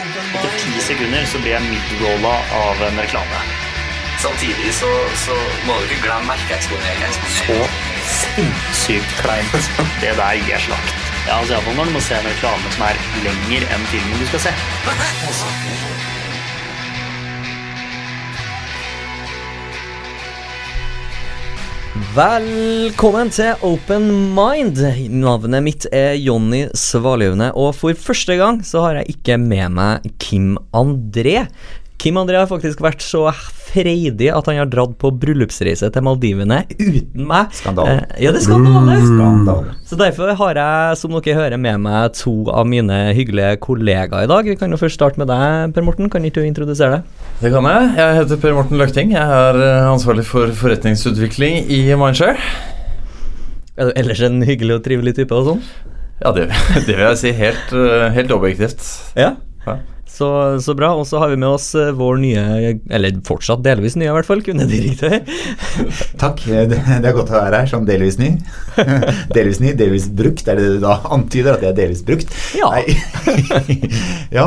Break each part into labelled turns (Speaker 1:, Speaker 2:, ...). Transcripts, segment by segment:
Speaker 1: Etter ti sekunder så blir jeg midrolla av en reklame.
Speaker 2: Samtidig så, så må du ikke glemme merkeeksponeringen.
Speaker 1: Så sinnssykt kleint. Det der gir slakt. Ja, altså Iallfall når du må se en reklame som er lenger enn filmen du skal se.
Speaker 3: Velkommen til Open Mind. Navnet mitt er Jonny Svaljevne, og for første gang så har jeg ikke med meg Kim André. Kim André har faktisk vært så freidig at han har dratt på bryllupsreise til Maldivene uten meg.
Speaker 4: Skandale.
Speaker 3: Eh, ja, det er skandale.
Speaker 4: Skandale.
Speaker 3: Så derfor har jeg, som dere hører, med meg to av mine hyggelige kollegaer i dag. Vi kan jo først starte med deg, Per Morten. Kan ikke du introdusere deg?
Speaker 5: Det kan jeg. Jeg heter Per Morten Løkting. Jeg er eh, ansvarlig for forretningsutvikling i Mindshare.
Speaker 3: Er du ellers en hyggelig og trivelig type og sånn?
Speaker 5: Ja, det, det vil jeg si helt, eh, helt objektivt.
Speaker 3: Ja.
Speaker 5: Ja.
Speaker 3: Så, så bra. Og så har vi med oss eh, vår nye, eller fortsatt delvis nye i hvert fall, kundedirektør.
Speaker 4: Takk. Det, det er godt å være her som delvis ny. delvis ny, delvis brukt. Er det det du da antyder, at jeg er delvis brukt?
Speaker 3: Ja.
Speaker 4: Ja.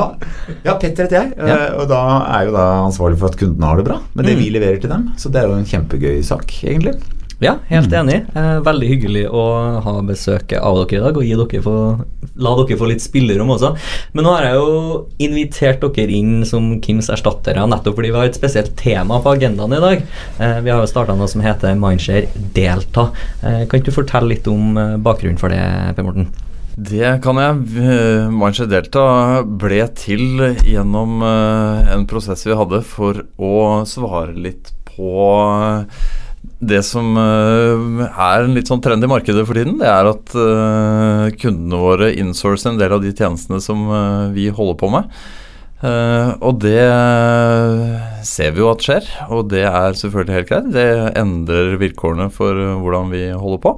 Speaker 4: ja, Petter heter jeg,
Speaker 3: Ja.
Speaker 4: eh, og da er jeg jo da ansvarlig for at kundene har det bra med det
Speaker 3: Mm.
Speaker 4: vi leverer til dem. Så det er jo en kjempegøy sak, egentlig.
Speaker 3: Ja, helt enig. Eh, veldig hyggelig å ha besøk av dere i dag og dere for, la dere få litt spillerom også. Men nå har jeg jo invitert dere inn som Kims erstattere nettopp fordi vi har et spesielt tema på agendaen i dag. Eh, vi har jo starta noe som heter Mindshare Delta. Eh, kan ikke du fortelle litt om eh, bakgrunnen for det, Per Morten?
Speaker 5: Det kan jeg. Eh, Mindshare Delta ble til gjennom eh, en prosess vi hadde for å svare litt på det som eh, er en litt sånn trend i markedet for tiden, det er at eh, kundene våre insourcer en del av de tjenestene som eh, vi holder på med. Og det ser vi jo at skjer, og det er selvfølgelig helt greit. Det endrer vilkårene for hvordan vi holder på.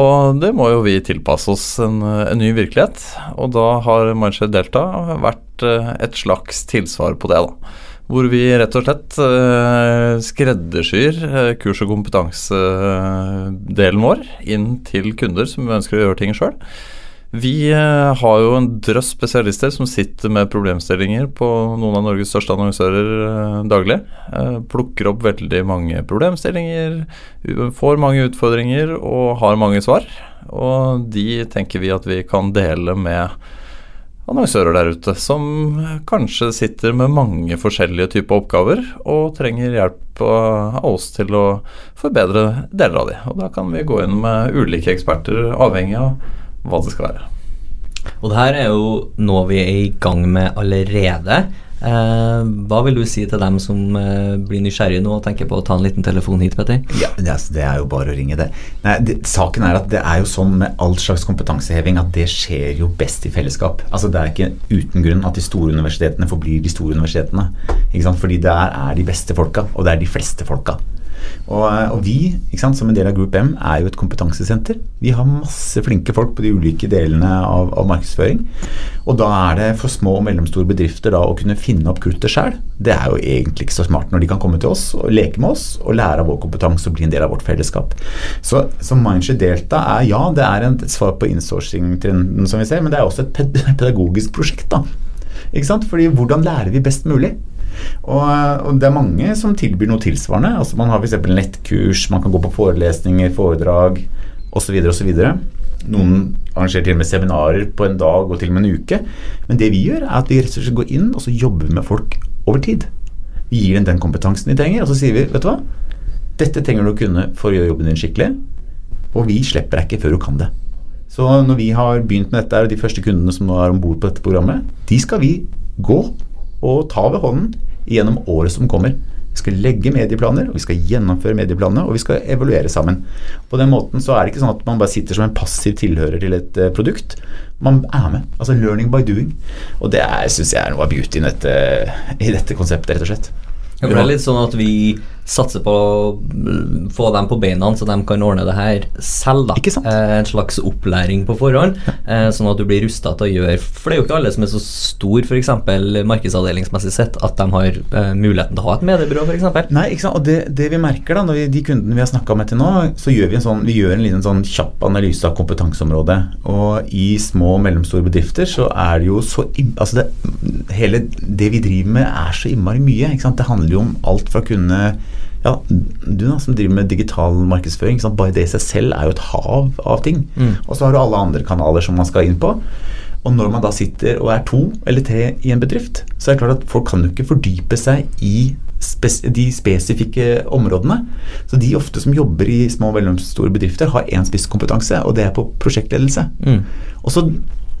Speaker 5: Og det må jo vi tilpasse oss en, en ny virkelighet. Og da har Mindshare Delta vært et slags tilsvar på det, da. Hvor vi rett og slett eh, skreddersyr eh, kurs- og kompetansedelen vår inn til kunder som ønsker å gjøre ting sjøl. Vi eh, har jo en drøss spesialister som sitter med problemstillinger på noen av Norges største annonsører daglig. Plukker opp veldig mange problemstillinger, får mange utfordringer og har mange svar. Og de tenker vi at vi kan dele med annonsører der ute som kanskje sitter med mange forskjellige typer oppgaver og trenger hjelp av oss til å forbedre deler av de. Og da kan vi gå inn med ulike eksperter avhengig av hva det skal være.
Speaker 3: Og det her er jo noe vi er i gang med allerede. Eh, hva vil du si til dem som eh, blir nysgjerrige nå og tenker på å ta en liten telefon hit, Petter?
Speaker 4: Ja, det er, det er jo bare å ringe det. Nei, det. Saken er at det er jo sånn med all slags kompetanseheving at det skjer jo best i fellesskap. Altså Det er ikke uten grunn at de store universitetene forblir de store universitetene. Ikke sant? Fordi der er de beste folka, og det er de fleste folka. Og, og vi, sant, som en del av Group M, er jo et kompetansesenter. Vi har masse flinke folk på de ulike delene av, av markedsføring. Og da er det for små og mellomstore bedrifter da å kunne finne opp kruttet sjøl. Det er jo egentlig ikke så smart når de kan komme til oss og leke med oss og lære av vår kompetanse og bli en del av vårt fellesskap. Så, så Mindshare Delta er ja, det er et svar på insourcing-trenden som vi ser, men det er også et pedagogisk prosjekt. da. Ikke sant? Fordi hvordan lærer vi best mulig? Og, og det er mange som tilbyr noe tilsvarende. Altså Man har f.eks. nettkurs, man kan gå på forelesninger, foredrag osv. osv. Noen arrangerer til og med seminarer på en dag og til og med en uke. Men det vi gjør, er at vi rett og slett går inn og så jobber med folk over tid. Vi gir dem den kompetansen de trenger, og så sier vi vet du hva, dette trenger du å kunne for å gjøre jobben din skikkelig, og vi slipper deg ikke før du kan det. Så når vi har begynt med dette, og de første kundene som nå er om bord på dette programmet, de skal vi gå og ta ved hånden gjennom året som kommer. Vi skal legge medieplaner, og vi skal gjennomføre medieplanene, og vi skal evaluere sammen. På den måten så er det ikke sånn at man bare sitter som en passiv tilhører til et eh, produkt. Man er med. Altså learning by doing. Og det syns jeg er noe av beautyen i dette, i dette konseptet, rett og slett.
Speaker 3: Det er litt sånn at vi satse på å mm, få dem på beina, så de kan ordne det her selv. da. Eh, en slags opplæring på forhånd, eh, sånn at du blir rusta til å gjøre For det er jo ikke alle som er så stor, f.eks. markedsavdelingsmessig sett, at de har eh, muligheten til å ha et mediebyrå, f.eks.
Speaker 4: Nei, ikke sant? og det, det vi merker da, når vi, de kundene vi har snakka med til nå, så gjør vi en sånn, vi gjør en liten sånn kjapp analyse av kompetanseområdet. Og i små og mellomstore bedrifter så er det jo så altså det, Hele det vi driver med er så innmari mye. Ikke sant? Det handler jo om alt fra å kunne ja, Du da, som driver med digital markedsføring, sant? bare det i seg selv er jo et hav av ting.
Speaker 3: Mm.
Speaker 4: Og så har du alle andre kanaler som man skal inn på. Og når man da sitter og er to eller tre i en bedrift, så er det klart at folk kan jo ikke fordype seg i spes de spesifikke områdene. Så de ofte som jobber i små og mellomstore bedrifter, har én spisskompetanse, og det er på prosjektledelse.
Speaker 3: Mm.
Speaker 4: Og, så,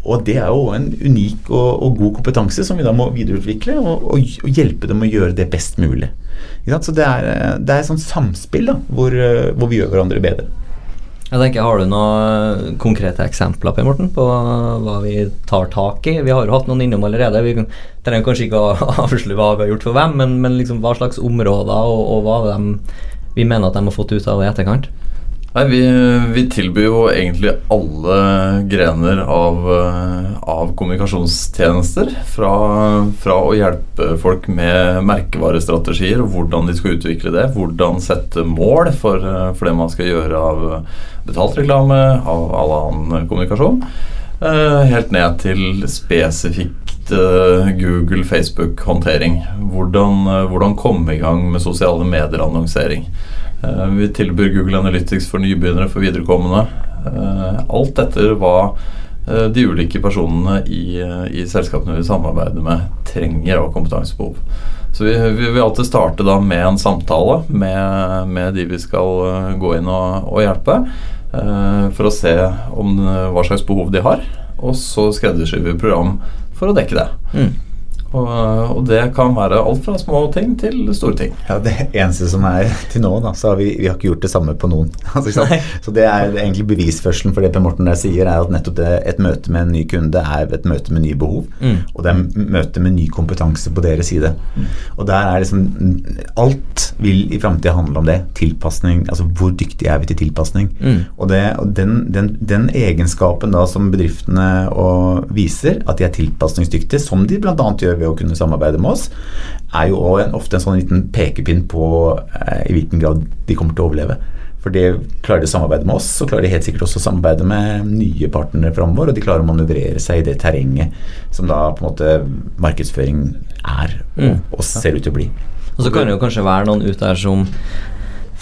Speaker 4: og det er jo en unik og, og god kompetanse som vi da må videreutvikle og, og, og hjelpe dem å gjøre det best mulig. Så det er, det er et sånt samspill da, hvor, eh, hvor vi gjør hverandre bedre.
Speaker 3: Jeg tenker, Har du noen konkrete eksempler på, Morten, på hva vi tar tak i? Vi har jo hatt noen innom allerede. Vi trenger kanskje ikke å avsløre hva vi har gjort for hvem, men, men liksom hva slags områder og, og hva de, vi mener at de har fått ut av det i etterkant.
Speaker 5: Nei, vi, vi tilbyr jo egentlig alle grener av, eh, av kommunikasjonstjenester. Fra, fra å hjelpe folk med merkevarestrategier og hvordan de skal utvikle det. Hvordan sette mål for, eh, for det man skal gjøre av betalt reklame, av all annen kommunikasjon. eh, Helt ned til spesifikt Google, Facebook-håndtering. Hvordan, hvordan komme i gang med sosiale medier-annonsering. Eh, Vi tilbyr Google Analytics for nybegynnere, for viderekommende. Eh, Alt etter hva eh, de ulike personene i, i selskapene vi samarbeider med, trenger av kompetansebehov. Så vi, vi vil alltid starte da med en samtale med, med de vi skal gå inn og, og hjelpe, for å se om, hva slags behov de har. Og så skreddersyr vi program for å dekke det.
Speaker 3: Mm.
Speaker 5: Og, og det kan være alt fra små ting til store ting.
Speaker 4: Ja, Det eneste som er til nå, da, så har vi, vi har ikke gjort det samme på noen. Altså, så det er egentlig bevisførselen for det Per Morten der sier, er at nettopp det, et møte med en ny kunde er et møte med nye behov.
Speaker 3: Mm.
Speaker 4: Og det er et møte med ny kompetanse på deres side. Og der er liksom Alt vil i framtida handle om det. Tilpasning. Altså hvor dyktige er vi til tilpasning?
Speaker 3: Mm.
Speaker 4: Og, det, og den, den, den egenskapen da som bedriftene og viser, at de er tilpasningsdyktige, som de bl.a. gjør ved å kunne samarbeide med oss, er jo også en, ofte en sånn liten pekepinn på eh, i hvilken grad de kommer til å overleve. For det klarer de å samarbeide med oss, så klarer de helt sikkert også å samarbeide med nye partnere framover, og de klarer å manøvrere seg i det terrenget som da på en måte markedsføring er, og,
Speaker 3: Mm.
Speaker 4: og ser ut til å bli.
Speaker 3: Og så kan det jo kanskje være noen ute der som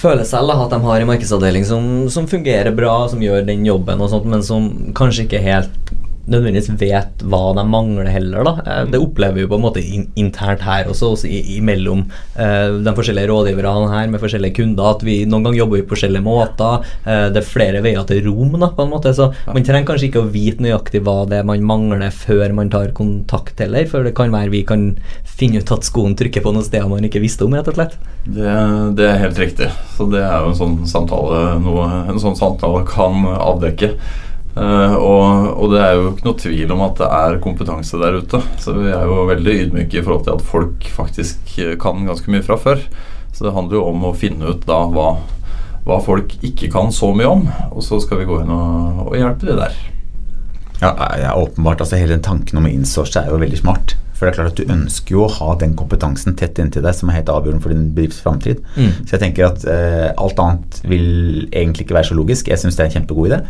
Speaker 3: føler selv da, at de har en markedsavdeling som, som fungerer bra, som gjør den jobben, og sånt, men som kanskje ikke helt nødvendigvis vet hva de mangler heller. da. Eh, Det opplever vi på en måte internt her også, også imellom eh, de forskjellige rådgiverne her med forskjellige kunder, at vi noen ganger jobber vi på forskjellige måter. Eh, det er flere veier til rom, da, på en måte, så man trenger kanskje ikke å vite nøyaktig hva det er man mangler før man tar kontakt heller, for det kan være vi kan finne ut at skoen trykker på noen steder man ikke visste om, rett og slett.
Speaker 5: Det, det er helt riktig. Så det er jo en sånn samtale noe en sånn samtale kan avdekke. Eh, og, og det er jo ikke noe tvil om at det er kompetanse der ute. Så vi er jo veldig ydmyke i forhold til at folk faktisk eh, kan ganske mye fra før. Så det handler jo om å finne ut da hva, hva folk ikke kan så mye om, og så skal vi gå inn og, og hjelpe de der.
Speaker 4: Ja, ja, åpenbart. altså Hele den tanken om å innsource er jo veldig smart. For det er klart at Du ønsker jo å ha den kompetansen tett inntil deg som er helt avgjørende for din bedrifts framtid.
Speaker 3: Mm.
Speaker 4: Så jeg tenker at eh, alt annet vil egentlig ikke være så logisk. Jeg syns det er en kjempegod idé.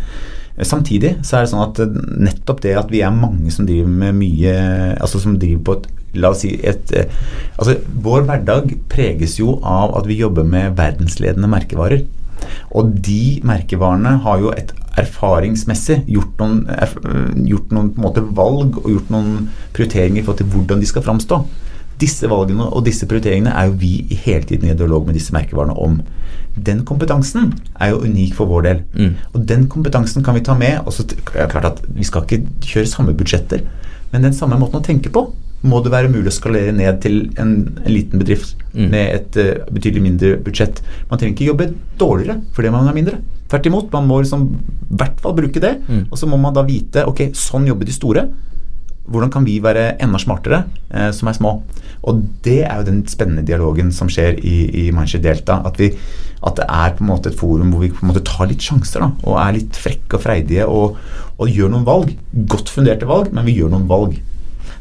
Speaker 4: Eh, Samtidig så er det sånn at eh, nettopp det at vi er mange som driver med mye Altså som driver på et La oss si et eh, Altså vår hverdag preges jo av at vi jobber med verdensledende merkevarer. Og de merkevarene har jo et erfaringsmessig gjort noen, erf gjort noen måte valg og gjort noen prioriteringer i forhold til hvordan de skal framstå. Disse valgene og disse prioriteringene er jo vi hele tiden i dialog med disse merkevarene om. Den kompetansen er jo unik for vår del.
Speaker 3: Mm.
Speaker 4: Og den kompetansen kan vi ta med. og så er det klart at Vi skal ikke kjøre samme budsjetter, men den samme måten å tenke på må det være mulig å skalere ned til en, en liten bedrift
Speaker 3: Mm.
Speaker 4: med et uh, betydelig mindre budsjett. Man trenger ikke jobbe dårligere fordi man er mindre. Tvert imot, man må liksom i hvert fall bruke det.
Speaker 3: Mm.
Speaker 4: Og så må man da vite ok, sånn jobber de store. Hvordan kan vi være enda smartere eh, som er små? Og det er jo den spennende dialogen som skjer i, i Mindshare Delta. At, vi, at det er på en måte et forum hvor vi på en måte tar litt sjanser da, og er litt frekke og freidige og, og gjør noen valg. Godt funderte valg, men vi gjør noen valg.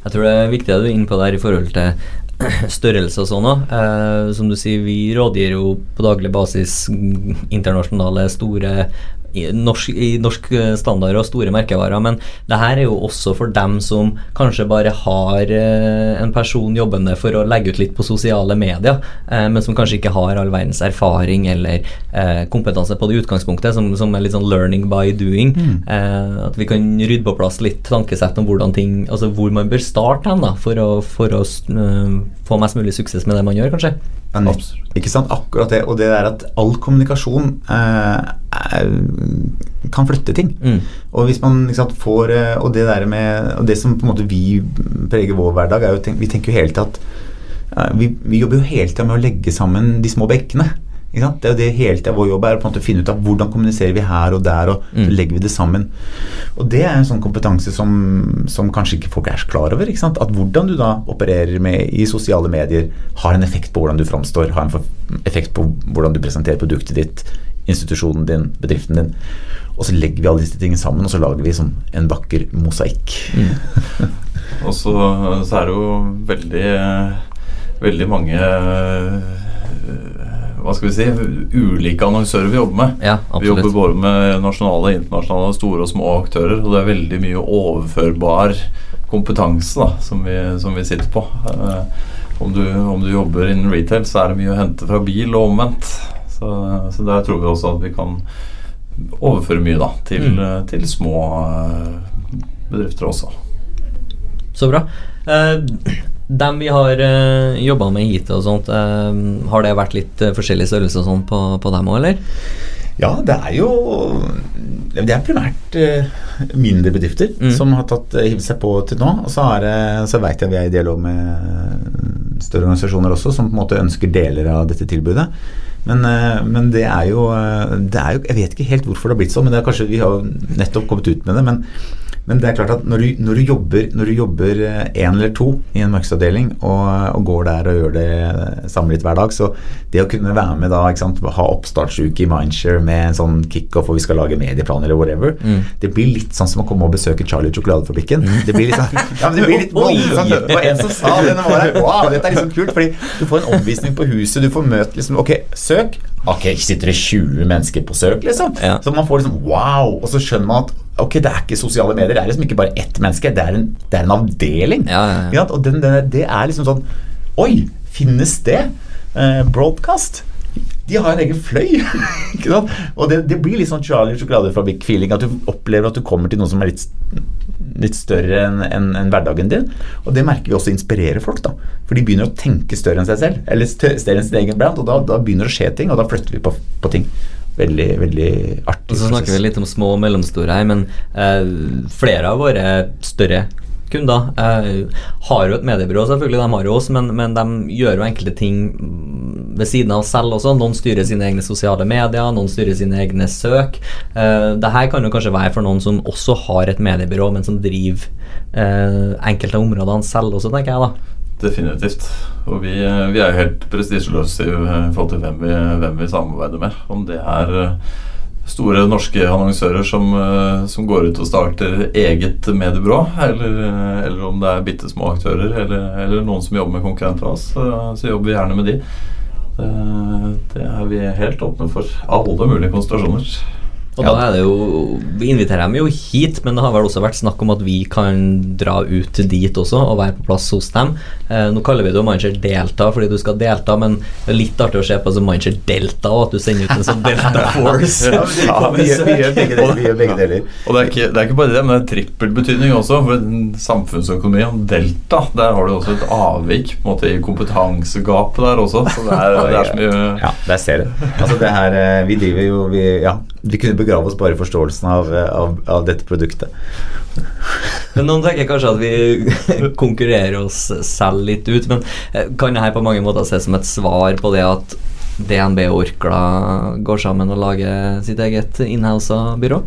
Speaker 3: Jeg tror det er viktig at du er inne på det her i forhold til størrelse og sånn. Eh, som du sier, vi rådgir jo på daglig basis internasjonale, store i norsk, i norsk eh, standard og store merkevarer, men det her er jo også for dem som kanskje bare har eh, en person jobbende for å legge ut litt på sosiale medier, eh, men som kanskje ikke har all verdens erfaring eller kompetanse på det utgangspunktet, som, som, er litt sånn learning by doing.
Speaker 4: Mm.
Speaker 3: At vi kan rydde på plass litt tankesett om hvordan ting, altså hvor man bør starte hen da, for å, for å få mest mulig suksess med det man gjør, kanskje.
Speaker 4: Men, ikke sant, akkurat det. Og det er at all kommunikasjon eh, kan flytte ting.
Speaker 3: Mm.
Speaker 4: Og hvis man sant, får eh, Og det der med Og det som på en måte vi preger vår hverdag, er jo tenk, vi tenker jo hele tida at eh, vi, vi jobber jo hele tida med å legge sammen de små bekkene. Ikke sant? Det er jo det hele tida vår jobb er, på en måte å finne ut av hvordan kommuniserer vi her og der, og
Speaker 3: Mm.
Speaker 4: så legger vi det sammen. Og det er en sånn kompetanse som, som kanskje ikke folk er så klar over. Ikke sant? At hvordan du da opererer med i sosiale medier, har en effekt på hvordan du framstår, har en effekt på hvordan du presenterer produktet ditt, institusjonen din, bedriften din. Og så legger vi alle disse tingene sammen, og så lager vi sånn en vakker mosaikk.
Speaker 5: Og så, så er det jo veldig Veldig mange eh, Hva skal vi si ulike annonsører vi jobber med.
Speaker 3: Ja,
Speaker 5: Vi jobber både med nasjonale, internasjonale, store og små aktører. Og det er veldig mye overførbar kompetanse da, som, vi, som vi sitter på. Eh, om, du, om du jobber innen retail, så er det mye å hente fra bil og omvendt. Så, så der tror vi også at vi kan overføre mye da, til,
Speaker 3: Mm.
Speaker 5: eh, til små eh, bedrifter også.
Speaker 3: Så bra. Eh, dem vi har eh, jobba med hittil og sånt, eh, har det vært litt uh, forskjellig størrelse og sånn på, på dem òg, eller?
Speaker 4: Ja, det er jo Det er primært eh, mindre bedrifter
Speaker 3: Mm.
Speaker 4: som har tatt eh, hivd seg på til nå. Og så, er det, så veit jeg vi er i dialog med større organisasjoner også, som på en måte ønsker deler av dette tilbudet. Men, eh, men det, er jo, eh, det er jo Jeg vet ikke helt hvorfor det har blitt sånn, men det er kanskje vi har nettopp kommet ut med det. men men det er klart at når du, når du jobber når du jobber én eller to i en markedsavdeling og, og går der og gjør det samlet litt hver dag, så det å kunne være med da, sant, ha oppstartsuke i Mindshare med en sånn kickoff og vi skal lage medieplaner eller whatever,
Speaker 3: Mm.
Speaker 4: det blir litt sånn som å komme og besøke Charlie sjokoladefabrikken. Det blir litt sånn, ja, men det blir litt voldsomt. Det var en som sa det når var her. Wow, dette er liksom kult, fordi du får en omvisning på huset, du får møte liksom Ok, søk. Ok, sitter det 20 mennesker på søk, liksom?
Speaker 3: Ja.
Speaker 4: Så man får liksom wow, og så skjønner man at ok, det er ikke sosiale medier, det er liksom ikke bare ett menneske, det er en, det er en avdeling.
Speaker 3: Ja, ja.
Speaker 4: Og den, den, det er liksom sånn Oi, finnes det? Eh, broadcast? De har en egen fløy. Og det, det blir litt sånn Charlie sjokoladefabrikk-feeling. At du opplever at du kommer til noe som er litt, litt større enn en, en hverdagen din. Og det merker vi også inspirerer folk. da For de begynner å tenke større enn seg selv. Eller større enn sin egen brand. Og da, da begynner det å skje ting, og da flytter vi på, på ting. Veldig, veldig artig.
Speaker 3: Og så snakker vi litt om små og mellomstore her, men eh, flere av våre større kunder eh, har jo et mediebyrå, selvfølgelig, de har jo oss, men, men de gjør jo enkelte ting ved siden av selv også. Noen styrer sine egne sosiale medier, noen styrer sine egne søk. Eh, det kan jo kanskje være for noen som også har et mediebyrå, men som driver eh, enkelte av områdene selv også, tenker jeg da.
Speaker 5: Definitivt. Og vi, vi er jo helt prestisjeløse i eh, forhold til hvem vi, hvem vi samarbeider med. Om det er eh, store norske annonsører som, eh, som går ut og starter eget mediebyrå, eller, eh, eller om det er bitte små aktører, eller, eller noen som jobber med konkurrenter av oss, så, jobber vi gjerne med de. Det, det er vi helt åpne for. Alle mulige konstellasjoner.
Speaker 3: Og da er det jo Vi inviterer dem jo hit, men det har vel også vært snakk om at vi kan dra ut dit også og være på plass hos dem. Eh, nå kaller vi det jo Mindshare Delta fordi du skal delta, men det er litt artig å se på som Mindshare Delta, og at du sender ut en sånn Delta Force.
Speaker 4: Ja, vi, gjør, vi, gjør begge deler, gjør begge deler.
Speaker 5: Og det er, ikke, det er ikke bare det, men det er trippelbetydning også. For samfunnsøkonomi og delta, der har du også et avvik på en måte i kompetansegapet der også. Så det er, det er så mye
Speaker 4: Ja, der ser du. Altså det her, eh, vi driver jo vi, ja, vi kunne begrave oss bare i forståelsen av, av, av dette produktet.
Speaker 3: Men noen tenker kanskje at vi konkurrerer oss selv litt ut, men eh, kan det her på mange måter ses som et svar på det at DNB og Orkla går sammen og lager sitt eget inhouse byrå?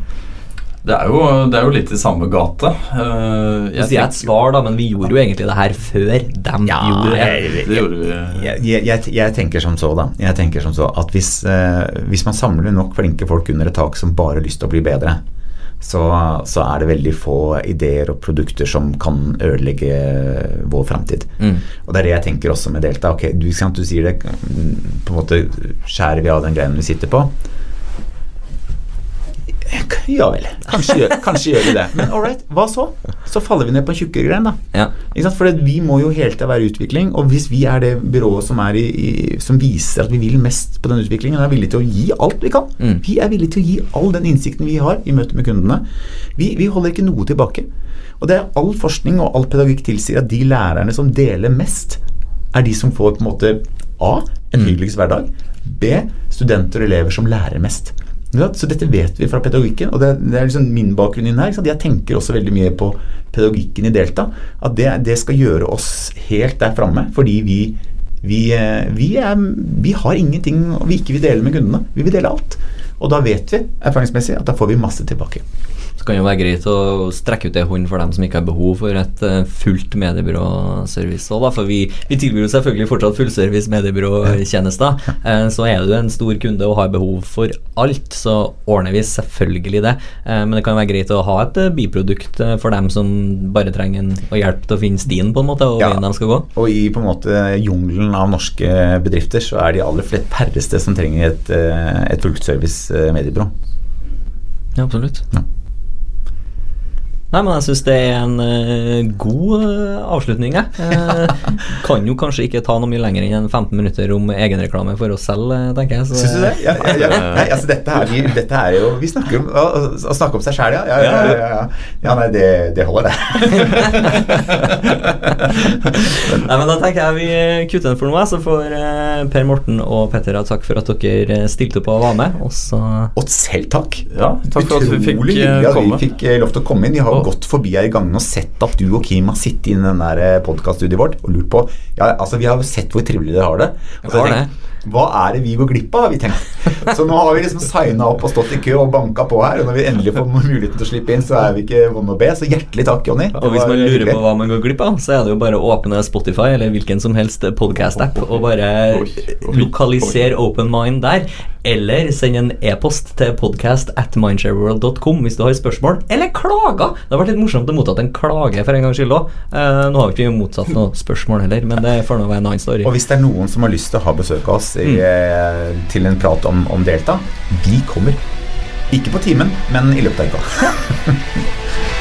Speaker 5: Det er jo, det er jo litt i samme gate. Uh,
Speaker 3: jeg sier et svar, da, men vi gjorde jo egentlig det her før dem
Speaker 4: Ja,
Speaker 3: gjorde det.
Speaker 4: jeg-
Speaker 5: Det gjorde vi.
Speaker 4: Jeg, jeg, jeg, tenker som så, da. Jeg tenker som så at hvis, uh, hvis man samler nok flinke folk under et tak som bare har lyst til å bli bedre, så, så er det veldig få ideer og produkter som kan ødelegge vår framtid.
Speaker 3: Mm.
Speaker 4: Og det er det jeg tenker også med Delta. Ok, du, sant, du sier det, mm, på en måte skjærer vi av den greien vi sitter på. Ja vel, kanskje, kanskje gjør vi det. Men all right, hva så? Så faller vi ned på en tjukkere grein, da.
Speaker 3: Ja.
Speaker 4: For vi må jo hele tida være i utvikling, og hvis vi er det byrået som, er i, i, som viser at vi vil mest på den utviklingen, og er villige til å gi alt vi kan
Speaker 3: Mm.
Speaker 4: Vi er villige til å gi all den innsikten vi har i møte med kundene. Vi, vi holder ikke noe tilbake. Og det er all forskning og all pedagogikk tilsier at de lærerne som deler mest, er de som får på en måte A. En
Speaker 3: Mm.
Speaker 4: hyggeligst hverdag. B. Studenter og elever som lærer mest. Så dette vet vi fra pedagogikken, og det, er liksom min bakgrunn inn her. Jeg tenker også veldig mye på pedagogikken i Delta. At det, det skal gjøre oss helt der framme, fordi vi, vi, eh, vi, er, vi har ingenting vi ikke vil dele med kundene. Vi vil dele alt. Og da vet vi erfaringsmessig at da får vi masse tilbake.
Speaker 3: Kan jo være greit å strekke ut en hånd for dem som ikke har behov for et eh, fullt mediebyråservice òg, da. For vi, vi tilbyr jo selvfølgelig fortsatt fullservice mediebyråtjenester. Eh, så er du en stor kunde og har behov for alt, så ordner vi selvfølgelig det. Eh, men det kan være greit å ha et biprodukt for dem som bare trenger en, å hjelpe til å finne stien, på en måte, og
Speaker 4: Ja.
Speaker 3: veien de skal gå.
Speaker 4: Og i på en måte jungelen av norske bedrifter så er de aller flest færreste som trenger et, et fullservice mediebyrå.
Speaker 3: Ja, absolutt.
Speaker 4: Ja.
Speaker 3: Nei, men jeg syns det er en uh, god uh, avslutning, jeg. Eh, kan jo kanskje ikke ta noe mye lenger enn 15 minutter om egenreklame for oss selv, eh, tenker jeg. så-
Speaker 4: Syns du det? Ja, ja, ja. Nei, altså dette, her, vi, dette er jo Vi snakker om å, å snakke om seg sjæl, ja. Ja, ja, ja, ja, ja. ja nei, det, det holder, det.
Speaker 3: Nei, men Da tenker jeg vi kutter den for nå, så får Per Morten og Petter ha takk for at dere stilte opp og var med. Og så
Speaker 4: Og selv takk.
Speaker 5: Ja, takk for at vi fikk
Speaker 4: Utrolig
Speaker 5: komme.
Speaker 4: vi fikk lov til å komme inn. Vi har gått forbi her i gangene og sett at du og Kim har sittet i den der podkaststudioet vårt og lurt på Ja, altså, vi har jo sett hvor trivelig dere har det. Og så
Speaker 3: Har
Speaker 4: jeg
Speaker 3: det.
Speaker 4: tenkt, Hva er det vi går glipp av, har vi tenkt. Så nå har vi liksom signa opp og stått i kø og banka på her. Og når vi endelig får muligheten til å slippe inn, så er vi ikke vonde å be. Så hjertelig takk, Jonny.
Speaker 3: Og hvis man lurer på hva man går glipp av, så er det jo bare å åpne Spotify eller hvilken som helst podcast-app og bare lokalisere Open Mind der. Eller send en e-post til podcast at mindshareworld.com hvis du har spørsmål. Eller klager! Det har vært litt morsomt å motta en klage for en gangs skyld òg. nå har vi ikke mottatt noe spørsmål heller, men det får nå være en annen story.
Speaker 4: Og hvis det er noen som har lyst til å ha besøk av oss i,
Speaker 3: Mm.
Speaker 4: eh, til en prat om, om Delta, vi kommer. Ikke på timen, men i løpet av uka.